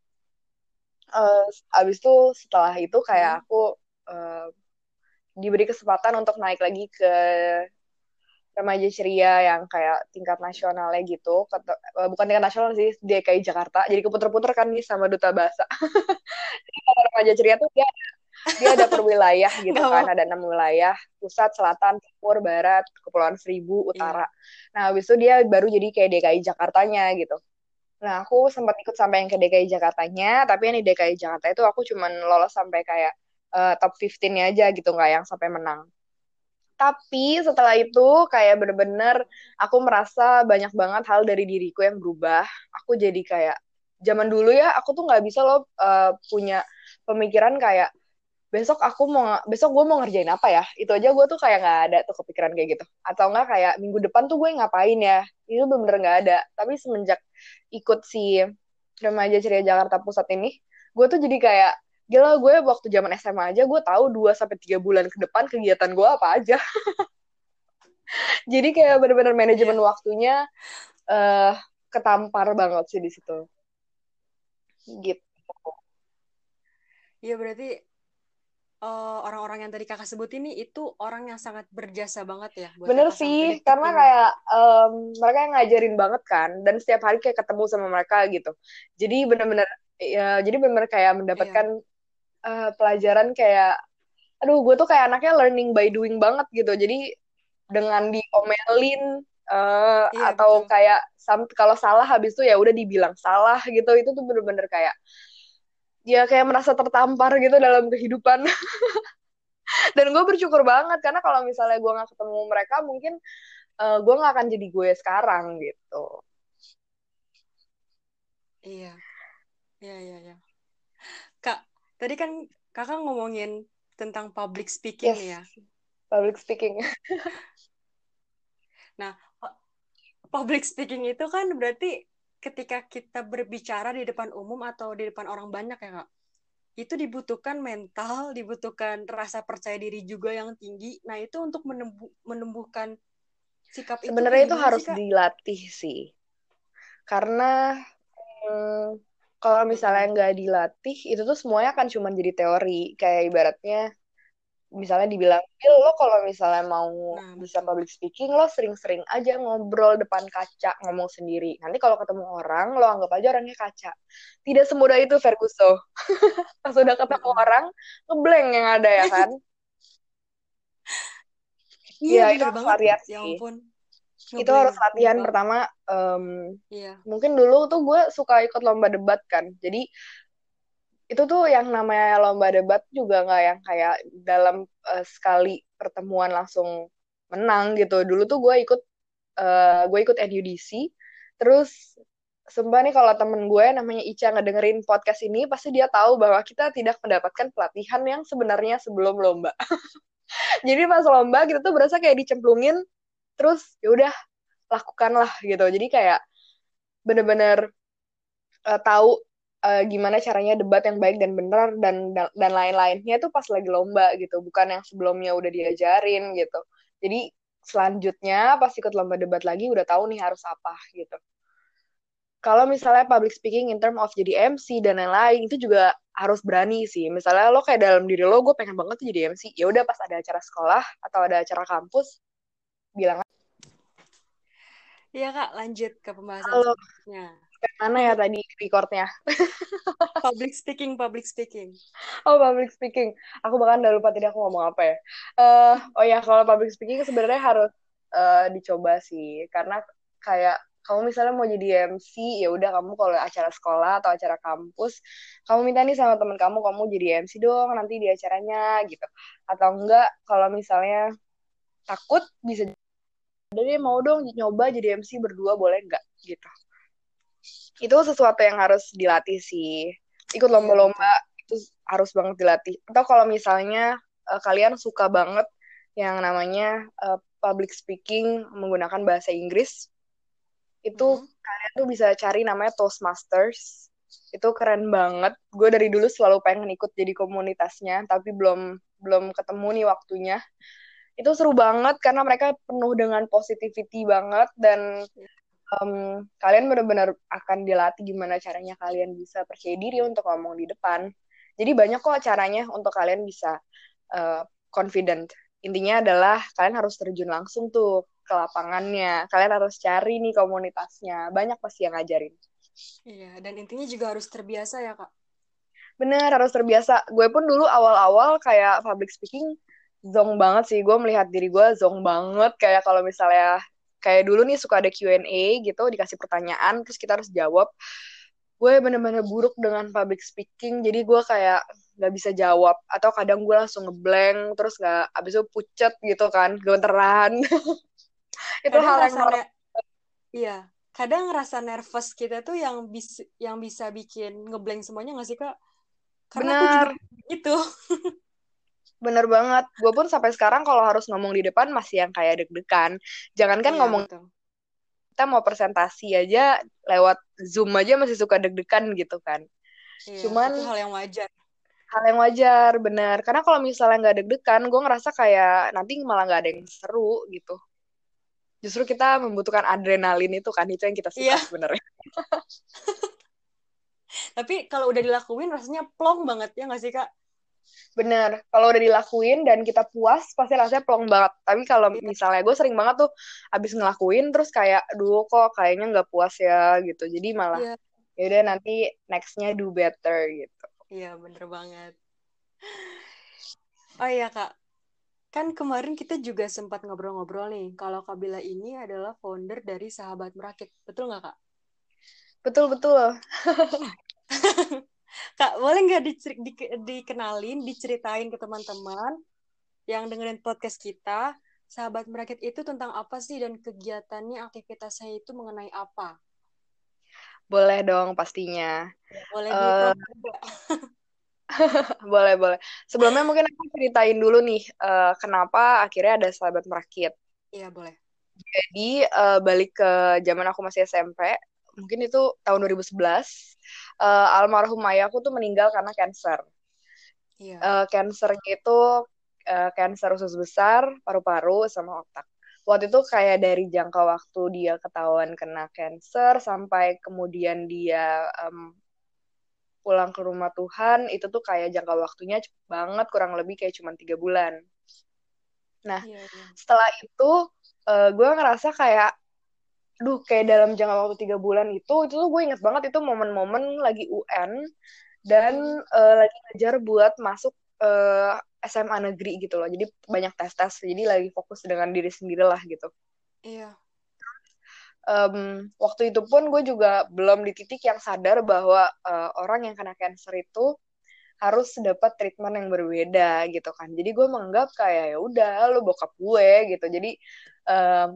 uh, abis itu setelah itu kayak hmm. aku uh, diberi kesempatan untuk naik lagi ke remaja ceria yang kayak tingkat nasionalnya gitu uh, bukan tingkat nasional sih DKI Jakarta. Jadi keputer-puter kan nih sama duta bahasa *laughs* jadi kalau remaja ceria tuh dia ada dia ada per wilayah gitu kan. ada enam wilayah pusat selatan timur barat kepulauan seribu utara. Yeah. nah habis itu dia baru jadi kayak DKI Jakartanya gitu. Nah aku sempat ikut sampai yang ke DKI Jakartanya tapi yang di DKI Jakarta itu aku cuman lolos sampai kayak uh, top 15-nya aja gitu nggak yang sampai menang tapi setelah itu kayak bener-bener aku merasa banyak banget hal dari diriku yang berubah. Aku jadi kayak zaman dulu ya aku tuh nggak bisa loh uh, punya pemikiran kayak besok aku mau besok gue mau ngerjain apa ya? Itu aja gue tuh kayak nggak ada tuh kepikiran kayak gitu. Atau enggak kayak minggu depan tuh gue ngapain ya? Itu bener-bener nggak ada. Tapi semenjak ikut si remaja ceria Jakarta Pusat ini gue tuh jadi kayak gila gue waktu zaman SMA aja gue tahu 2 sampai tiga bulan ke depan kegiatan gue apa aja *laughs* jadi kayak bener-bener manajemen yeah. waktunya uh, ketampar banget sih di situ gitu Iya berarti orang eh, orang-orang yang tadi kakak sebut ini itu orang yang sangat berjasa banget ya buat bener sih karena ini. kayak um, mereka yang ngajarin banget kan dan setiap hari kayak ketemu sama mereka gitu jadi bener-bener ya jadi bener-bener kayak mendapatkan iya. Uh, pelajaran kayak aduh gue tuh kayak anaknya learning by doing banget gitu. Jadi dengan diomelin uh, iya, atau betul. kayak kalau salah habis itu ya udah dibilang salah gitu. Itu tuh bener-bener kayak ya kayak merasa tertampar gitu dalam kehidupan. *laughs* Dan gue bersyukur banget karena kalau misalnya gue nggak ketemu mereka mungkin uh, gue nggak akan jadi gue sekarang gitu. Iya. Iya iya iya tadi kan kakak ngomongin tentang public speaking yes. ya. Public speaking. *laughs* Nah public speaking itu kan berarti ketika kita berbicara di depan umum atau di depan orang banyak ya kak? Itu dibutuhkan mental dibutuhkan rasa percaya diri juga yang tinggi. Nah itu untuk menembu menumbuhkan sikap sebenarnya itu, itu harus sih, dilatih sih. Karena hmm, kalau misalnya nggak dilatih itu tuh semuanya akan cuma jadi teori kayak ibaratnya misalnya dibilang, lo kalau misalnya mau nah, bisa public speaking, lo sering-sering aja ngobrol depan kaca, ngomong sendiri. Nanti kalau ketemu orang, lo anggap aja orangnya kaca. Tidak semudah itu, Ferguson. *laughs* Pas udah ketemu hmm. orang, ngeblank yang ada ya kan? *laughs* Iya, ya, itu variasi. Ya ampun. Itu harus latihan Ngeblank. pertama. Um, iya. Mungkin dulu tuh gue suka ikut lomba debat kan. Jadi itu tuh yang namanya lomba debat juga nggak yang kayak dalam uh, sekali pertemuan langsung menang gitu. Dulu tuh gue ikut uh, gue ikut NUDC, terus sumpah nih kalau temen gue namanya Ica ngedengerin podcast ini pasti dia tahu bahwa kita tidak mendapatkan pelatihan yang sebenarnya sebelum lomba. *laughs* Jadi pas lomba kita tuh berasa kayak dicemplungin, terus ya udah lakukanlah gitu. Jadi kayak bener-bener uh, tahu uh, gimana caranya debat yang baik dan benar dan dan lain-lainnya tuh pas lagi lomba gitu bukan yang sebelumnya udah diajarin gitu jadi selanjutnya pas ikut lomba debat lagi udah tahu nih harus apa gitu kalau misalnya public speaking in term of jadi MC dan lain-lain itu juga harus berani sih. Misalnya lo kayak dalam diri lo, gue pengen banget tuh jadi MC. Ya udah pas ada acara sekolah atau ada acara kampus, bilang. Iya kak, lanjut ke pembahasan Halo. Mana ya tadi recordnya? *laughs* public speaking, public speaking. Oh public speaking. Aku bahkan udah lupa tadi aku ngomong apa ya. Uh, oh ya kalau public speaking sebenarnya harus uh, dicoba sih, karena kayak kamu misalnya mau jadi MC ya udah kamu kalau acara sekolah atau acara kampus kamu minta nih sama temen kamu kamu jadi MC dong nanti di acaranya gitu atau enggak kalau misalnya takut bisa jadi mau dong nyoba jadi MC berdua boleh enggak gitu. Itu sesuatu yang harus dilatih sih. Ikut lomba-lomba itu harus banget dilatih. Atau kalau misalnya uh, kalian suka banget yang namanya uh, public speaking menggunakan bahasa Inggris itu hmm. kalian tuh bisa cari namanya Toastmasters. Itu keren banget. Gue dari dulu selalu pengen ikut jadi komunitasnya tapi belum belum ketemu nih waktunya itu seru banget karena mereka penuh dengan positivity banget dan um, kalian benar-benar akan dilatih gimana caranya kalian bisa percaya diri untuk ngomong di depan jadi banyak kok caranya untuk kalian bisa uh, confident intinya adalah kalian harus terjun langsung tuh ke lapangannya. Kalian harus cari nih komunitasnya. Banyak pasti yang ngajarin. Iya, dan intinya juga harus terbiasa ya, Kak. Bener, harus terbiasa. Gue pun dulu awal-awal kayak public speaking zong banget sih. Gue melihat diri gue zong banget. Kayak kalau misalnya, kayak dulu nih suka ada Q&A gitu, dikasih pertanyaan, terus kita harus jawab. Gue bener-bener buruk dengan public speaking, jadi gue kayak nggak bisa jawab. Atau kadang gue langsung ngeblank, terus nggak, abis itu pucet gitu kan, gemeteran. *laughs* itu kadang hal yang normal. Iya, kadang rasa nervous kita tuh yang bisa yang bisa bikin ngeblank semuanya nggak sih kak? Karena Bener. aku juga gitu. *laughs* Bener banget. Gue pun sampai sekarang kalau harus ngomong di depan masih yang kayak deg-degan. Jangankan iya, ngomong betul. kita mau presentasi aja lewat Zoom aja masih suka deg-degan gitu kan. Iya, Cuman itu hal yang wajar. Hal yang wajar, bener. Karena kalau misalnya nggak deg-degan, gue ngerasa kayak nanti malah nggak ada yang seru gitu justru kita membutuhkan adrenalin itu kan itu yang kita suka sebenarnya *laughs* tapi kalau udah dilakuin rasanya plong banget ya nggak sih kak bener kalau udah dilakuin dan kita puas pasti rasanya plong banget tapi kalau misalnya gue sering banget tuh abis ngelakuin terus kayak dulu kok kayaknya nggak puas ya gitu jadi malah yeah. ya udah nanti nextnya do better gitu iya yeah, bener banget oh iya kak Kan kemarin kita juga sempat ngobrol-ngobrol nih, kalau Kabila ini adalah founder dari Sahabat Merakit. Betul nggak, Kak? Betul, betul. *laughs* Kak, boleh nggak di, di, dikenalin, diceritain ke teman-teman yang dengerin podcast kita, Sahabat Merakit itu tentang apa sih dan kegiatannya, aktivitasnya itu mengenai apa? Boleh dong, pastinya. boleh uh, *laughs* boleh boleh. Sebelumnya mungkin aku ceritain dulu nih uh, kenapa akhirnya ada sahabat merakit. Iya boleh. Jadi uh, balik ke zaman aku masih SMP, mungkin itu tahun 2011. Uh, almarhum ayahku tuh meninggal karena cancer. Iya. Uh, itu uh, cancer usus besar, paru-paru, sama otak. Waktu itu kayak dari jangka waktu dia ketahuan kena cancer sampai kemudian dia um, pulang ke rumah Tuhan itu tuh kayak jangka waktunya cepet banget kurang lebih kayak cuma tiga bulan nah yeah, yeah. setelah itu uh, gue ngerasa kayak duh kayak dalam jangka waktu tiga bulan itu itu tuh gue inget banget itu momen-momen lagi UN dan uh, lagi ngejar buat masuk uh, eh, SMA negeri gitu loh. Jadi banyak tes tes jadi lagi fokus dengan diri sendiri lah gitu. Iya. Um, waktu itu pun gue juga belum di titik yang sadar bahwa uh, orang yang kena cancer itu harus dapat treatment yang berbeda gitu kan. Jadi gue menganggap kayak ya udah lo bokap gue gitu. Jadi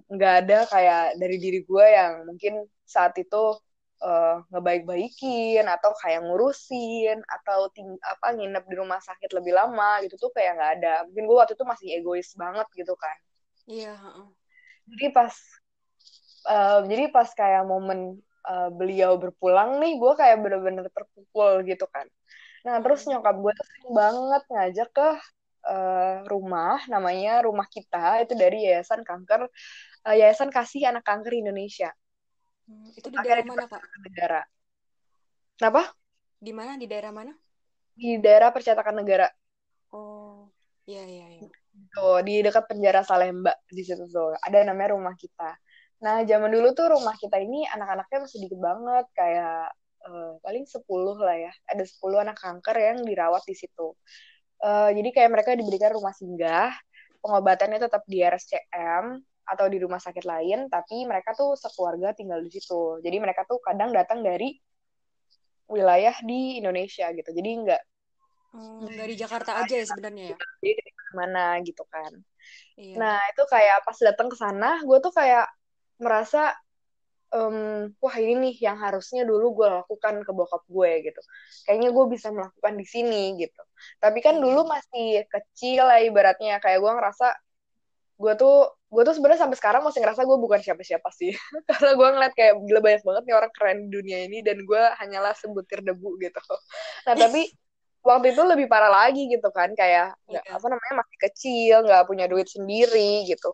nggak um, ada kayak dari diri gue yang mungkin saat itu uh, ngebaik-baikin atau kayak ngurusin atau ting apa nginep di rumah sakit lebih lama gitu tuh kayak nggak ada. Mungkin gue waktu itu masih egois banget gitu kan. Iya jadi pas uh, jadi pas kayak momen uh, beliau berpulang nih gue kayak bener-bener terpukul gitu kan nah terus hmm. nyokap gue tuh sering banget ngajak ke uh, rumah namanya rumah kita itu dari yayasan kanker uh, yayasan kasih anak kanker Indonesia. Hmm, itu di daerah mana pak negara. Kenapa? Di mana? Di daerah mana? Di daerah percetakan negara. Oh iya iya iya. Tuh, di dekat penjara Salemba di situ tuh. Ada namanya rumah kita. Nah, zaman dulu tuh rumah kita ini anak-anaknya masih dikit banget, kayak uh, paling 10 lah ya. Ada 10 anak kanker yang dirawat di situ. Uh, jadi kayak mereka diberikan rumah singgah, pengobatannya tetap di RSCM atau di rumah sakit lain, tapi mereka tuh sekeluarga tinggal di situ. Jadi mereka tuh kadang datang dari wilayah di Indonesia gitu. Jadi enggak hmm, dari Jakarta aja ya sebenarnya ya. Jadi dari mana gitu kan. Iya. Nah, itu kayak pas datang ke sana, gue tuh kayak merasa um, wah ini nih yang harusnya dulu gue lakukan ke bokap gue gitu. Kayaknya gue bisa melakukan di sini gitu. Tapi kan dulu masih kecil lah ibaratnya. Kayak gue ngerasa gue tuh gue tuh sebenarnya sampai sekarang masih ngerasa gue bukan siapa-siapa sih. *laughs* Karena gue ngeliat kayak gila banyak banget nih orang keren di dunia ini dan gue hanyalah sebutir debu gitu. *laughs* Nah tapi waktu itu lebih parah lagi gitu kan. Kayak nggak apa namanya masih kecil nggak punya duit sendiri gitu.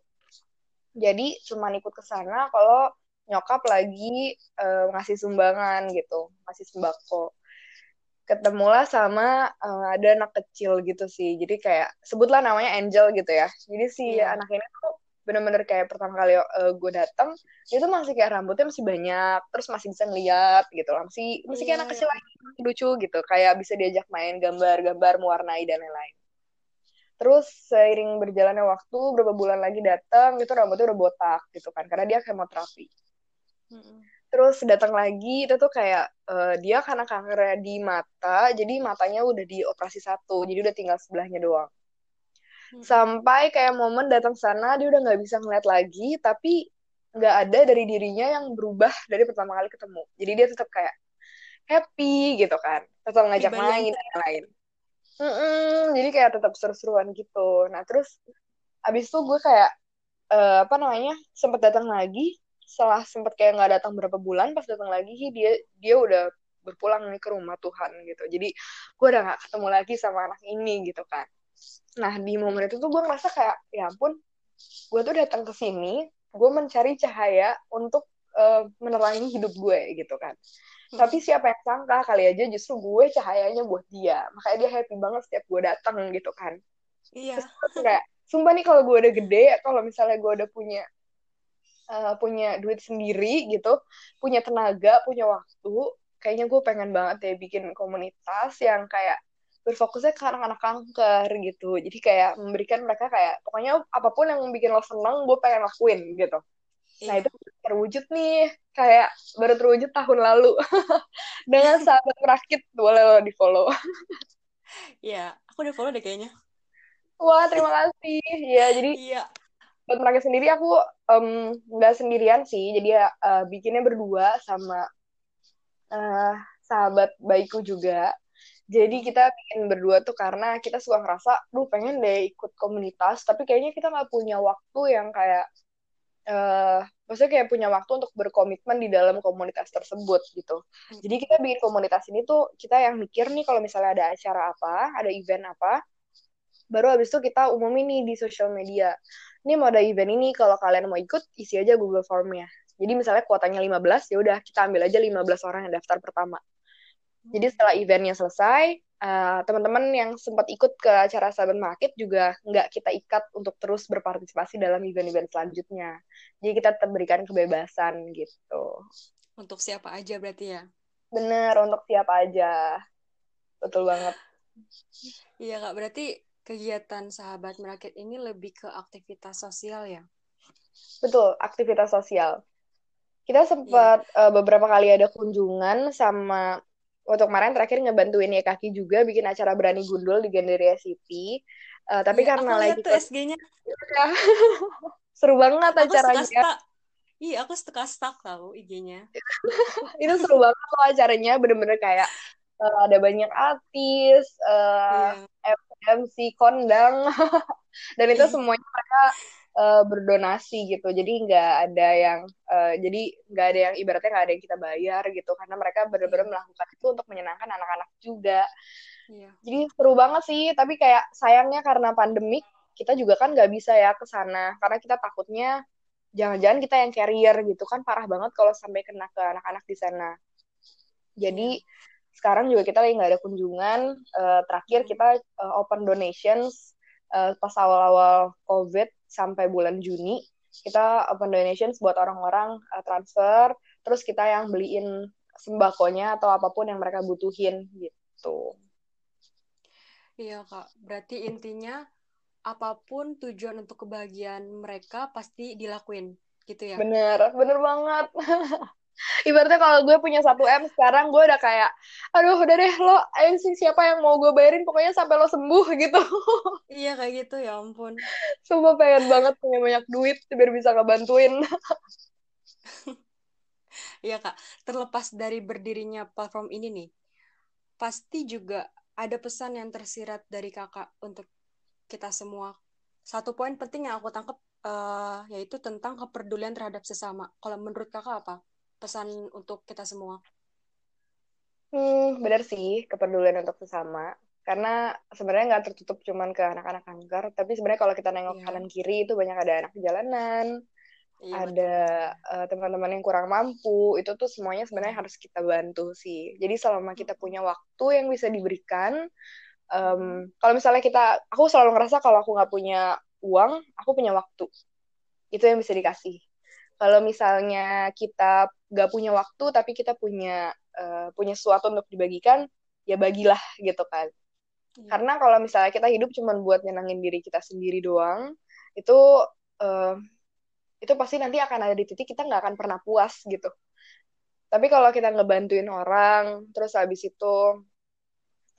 Jadi cuma ikut ke sana kalau nyokap lagi uh, ngasih sumbangan gitu ngasih sembako ketemulah sama uh, ada anak kecil gitu sih jadi kayak sebutlah namanya Angel gitu ya jadi si yeah. anak ini tuh bener-bener kayak pertama kali uh, gue datang dia tuh masih kayak rambutnya masih banyak terus masih bisa ngeliat gitu lah masih masih kayak yeah. anak kecil lagi lucu gitu kayak bisa diajak main gambar-gambar mewarnai dan lain-lain Terus seiring berjalannya waktu, berapa bulan lagi datang, itu rambutnya udah botak gitu kan, karena dia kemoterapi. Mm-hmm. Terus datang lagi, itu tuh kayak uh, dia karena kanker di mata, jadi matanya udah dioperasi satu, jadi udah tinggal sebelahnya doang. Mm-hmm. Sampai kayak momen datang sana, dia udah nggak bisa ngeliat lagi, tapi nggak ada dari dirinya yang berubah dari pertama kali ketemu. Jadi dia tetap kayak happy gitu kan, tetap ngajak main dan lain. Mm-mm, jadi kayak tetap seru-seruan gitu. Nah terus abis itu gue kayak uh, apa namanya sempat datang lagi setelah sempat kayak nggak datang berapa bulan pas datang lagi dia dia udah berpulang nih ke rumah Tuhan gitu. Jadi gue udah gak ketemu lagi sama anak ini gitu kan. Nah di momen itu tuh gue ngerasa kayak ya ampun gue tuh datang ke sini gue mencari cahaya untuk uh, menerangi hidup gue gitu kan. Tapi siapa yang sangka kali aja justru gue cahayanya buat dia. Makanya dia happy banget setiap gue datang gitu kan. Iya. Terus kayak sumpah nih kalau gue udah gede kalau misalnya gue udah punya uh, punya duit sendiri gitu punya tenaga punya waktu kayaknya gue pengen banget ya bikin komunitas yang kayak berfokusnya ke anak-anak kanker gitu jadi kayak memberikan mereka kayak pokoknya apa pun yang bikin lo seneng gue pengen lakuin gitu Nah iya. itu terwujud nih kayak baru terwujud tahun lalu *laughs* dengan sahabat merakit boleh lo di follow. *laughs* Iya, aku udah follow deh kayaknya. Wah terima kasih. Ya jadi iya. Buat merakit sendiri aku nggak um, sendirian sih, jadi uh, bikinnya berdua sama uh, sahabat baikku juga. Jadi kita bikin berdua tuh karena kita suka ngerasa, duh pengen deh ikut komunitas, tapi kayaknya kita nggak punya waktu yang kayak uh, maksudnya kayak punya waktu untuk berkomitmen di dalam komunitas tersebut gitu. Jadi kita bikin komunitas ini tuh kita yang mikir nih kalau misalnya ada acara apa, ada event apa, baru habis itu kita umumin nih di sosial media. Ini mau ada event ini, kalau kalian mau ikut, isi aja Google Formnya. Jadi misalnya kuotanya 15, ya udah kita ambil aja 15 orang yang daftar pertama. Jadi setelah eventnya selesai, uh, teman-teman yang sempat ikut ke acara Sahabat Market juga nggak kita ikat untuk terus berpartisipasi dalam event-event selanjutnya. Jadi kita tetap berikan kebebasan gitu. Untuk siapa aja berarti ya? Bener, untuk siapa aja. Betul banget. Iya kak, berarti kegiatan Sahabat Merakit ini lebih ke aktivitas sosial ya? Betul, aktivitas sosial. Kita sempat yeah. uh, beberapa kali ada kunjungan sama waktu kemarin terakhir ngebantuin ya kaki juga bikin acara berani gundul di Gandaria City. Uh, tapi ya, karena lagi tuh SG-nya. Ya. *laughs* seru banget aku acaranya. Iya, aku setengah stuck tau IG-nya. *laughs* itu seru banget loh acaranya, bener-bener kayak uh, ada banyak artis, uh, yeah. MC kondang, *laughs* dan itu iya. semuanya mereka uh, berdonasi gitu. Jadi nggak ada yang uh, jadi nggak ada yang ibaratnya nggak ada yang kita bayar gitu. Karena mereka benar-benar iya. melakukan itu untuk menyenangkan anak-anak juga. Yeah. jadi seru banget sih. Tapi kayak sayangnya karena pandemik kita juga kan nggak bisa ya ke sana. Karena kita takutnya jangan-jangan kita yang carrier gitu kan. Parah banget kalau sampai kena ke anak-anak di sana. Jadi yeah sekarang juga kita lagi nggak ada kunjungan. Uh, terakhir kita uh, open donations uh, pas awal-awal covid sampai bulan Juni. Kita open donations buat orang-orang uh, transfer. Terus kita yang beliin sembakonya atau apa pun yang mereka butuhin gitu. Iya kak. Berarti intinya apa pun tujuan untuk kebahagiaan mereka pasti dilakuin gitu ya? Bener bener banget *laughs* ibaratnya kalau gue punya satu m sekarang gue udah kayak aduh udah deh lo ayo sih siapa yang mau gue bayarin pokoknya sampai lo sembuh gitu. *laughs* Iya kayak gitu ya ampun. Sumpah pengen banget punya banyak duit biar bisa ngebantuin. *laughs* Iya kak. Terlepas dari berdirinya platform ini nih pasti juga ada pesan yang tersirat dari kakak untuk kita semua. Satu poin penting yang aku tangkap uh, yaitu tentang kepedulian terhadap sesama. Kalau menurut kakak apa pesan untuk kita semua? Hmm, benar sih kepedulian untuk sesama. Karena sebenarnya nggak tertutup cuman ke anak-anak kanker, tapi sebenarnya kalau kita nengok yeah. kanan kiri itu banyak ada anak jalanan, yeah, ada uh, teman-teman yang kurang mampu, itu tuh semuanya sebenarnya harus kita bantu sih. Jadi selama kita punya waktu yang bisa diberikan, um, kalau misalnya kita, aku selalu ngerasa kalau aku nggak punya uang, aku punya waktu. Itu yang bisa dikasih kalau misalnya kita gak punya waktu tapi kita punya uh, punya sesuatu untuk dibagikan ya bagilah gitu kan hmm. karena kalau misalnya kita hidup cuma buat nyenangin diri kita sendiri doang itu uh, itu pasti nanti akan ada di titik kita nggak akan pernah puas gitu tapi kalau kita ngebantuin orang terus habis itu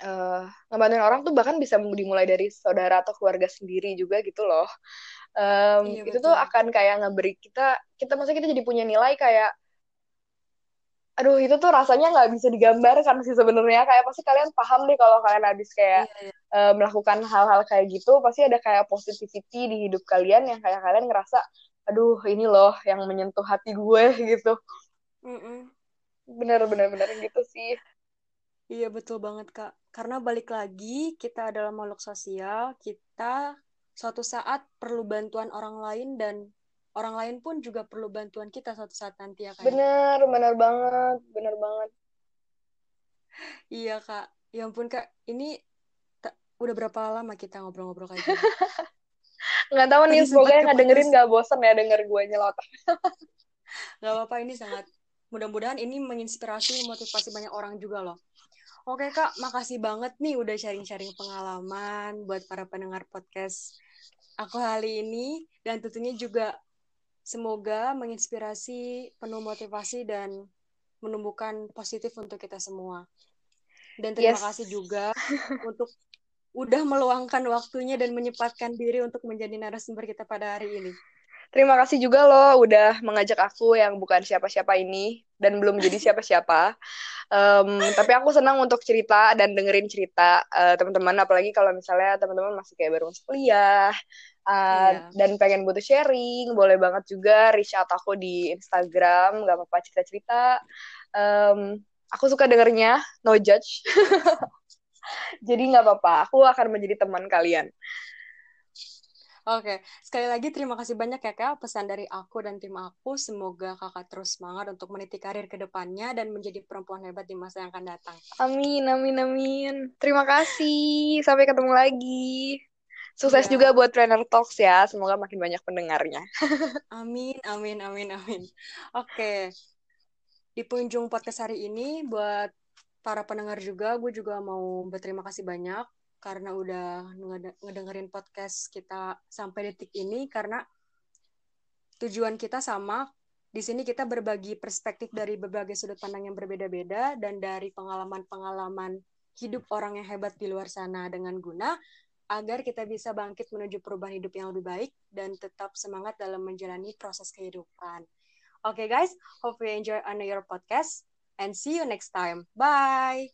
uh, ngebantuin orang tuh bahkan bisa dimulai dari saudara atau keluarga sendiri juga gitu loh. Um, iya, itu tuh akan kayak ngeberi kita kita maksudnya kita jadi punya nilai kayak aduh itu tuh rasanya nggak bisa digambarkan sih sebenarnya. Kayak pasti kalian paham deh kalau kalian habis kayak iya, iya. Uh, melakukan hal-hal kayak gitu pasti ada kayak positivity di hidup kalian yang kayak kalian ngerasa aduh ini loh yang menyentuh hati gue *laughs* gitu. Bener-bener bener gitu sih iya betul banget kak karena balik lagi kita adalah makhluk sosial kita suatu saat perlu bantuan orang lain dan orang lain pun juga perlu bantuan kita suatu saat nanti ya kak. Bener, bener banget, bener banget. iya kak, ya ampun kak, ini udah berapa lama kita ngobrol-ngobrol kayak gini? *laughs* nggak tahu nih, semoga yang nggak dengerin nggak bosen ya denger gue nyelot. nggak apa-apa, ini sangat mudah-mudahan ini menginspirasi, motivasi banyak orang juga loh. Oke kak, makasih banget nih udah sharing-sharing pengalaman buat para pendengar podcast aku kali ini dan tentunya juga semoga menginspirasi, penuh motivasi dan menumbuhkan positif untuk kita semua. Dan terima yes. kasih juga untuk udah meluangkan waktunya dan menyempatkan diri untuk menjadi narasumber kita pada hari ini. Terima kasih juga loh udah mengajak aku yang bukan siapa-siapa ini dan belum jadi *laughs* siapa-siapa. Um, tapi aku senang untuk cerita dan dengerin cerita uh, teman-teman, apalagi kalau misalnya teman-teman masih kayak baru masuk kuliah uh, yeah. dan pengen butuh sharing, boleh banget juga reach out aku di Instagram, gak apa-apa cerita-cerita. Um, aku suka dengernya, no judge. *laughs* Jadi nggak apa-apa, aku akan menjadi teman kalian. Oke, sekali lagi terima kasih banyak ya Kak pesan dari aku dan tim aku. Semoga Kakak terus semangat untuk meniti karir ke depannya dan menjadi perempuan hebat di masa yang akan datang. Amin, amin, amin. Terima kasih. Sampai ketemu lagi. Sukses ya. juga buat Trainer Talks ya. Semoga makin banyak pendengarnya. *laughs* amin, amin, amin, amin. Oke. Di pengunjung podcast hari ini buat para pendengar juga, gue juga mau berterima kasih banyak karena udah ngedengerin podcast kita sampai detik ini karena tujuan kita sama. Di sini kita berbagi perspektif dari berbagai sudut pandang yang berbeda-beda dan dari pengalaman-pengalaman hidup orang yang hebat di luar sana dengan guna agar kita bisa bangkit menuju perubahan hidup yang lebih baik dan tetap semangat dalam menjalani proses kehidupan. Oke okay, guys, hope you enjoy on your podcast and see you next time. Bye.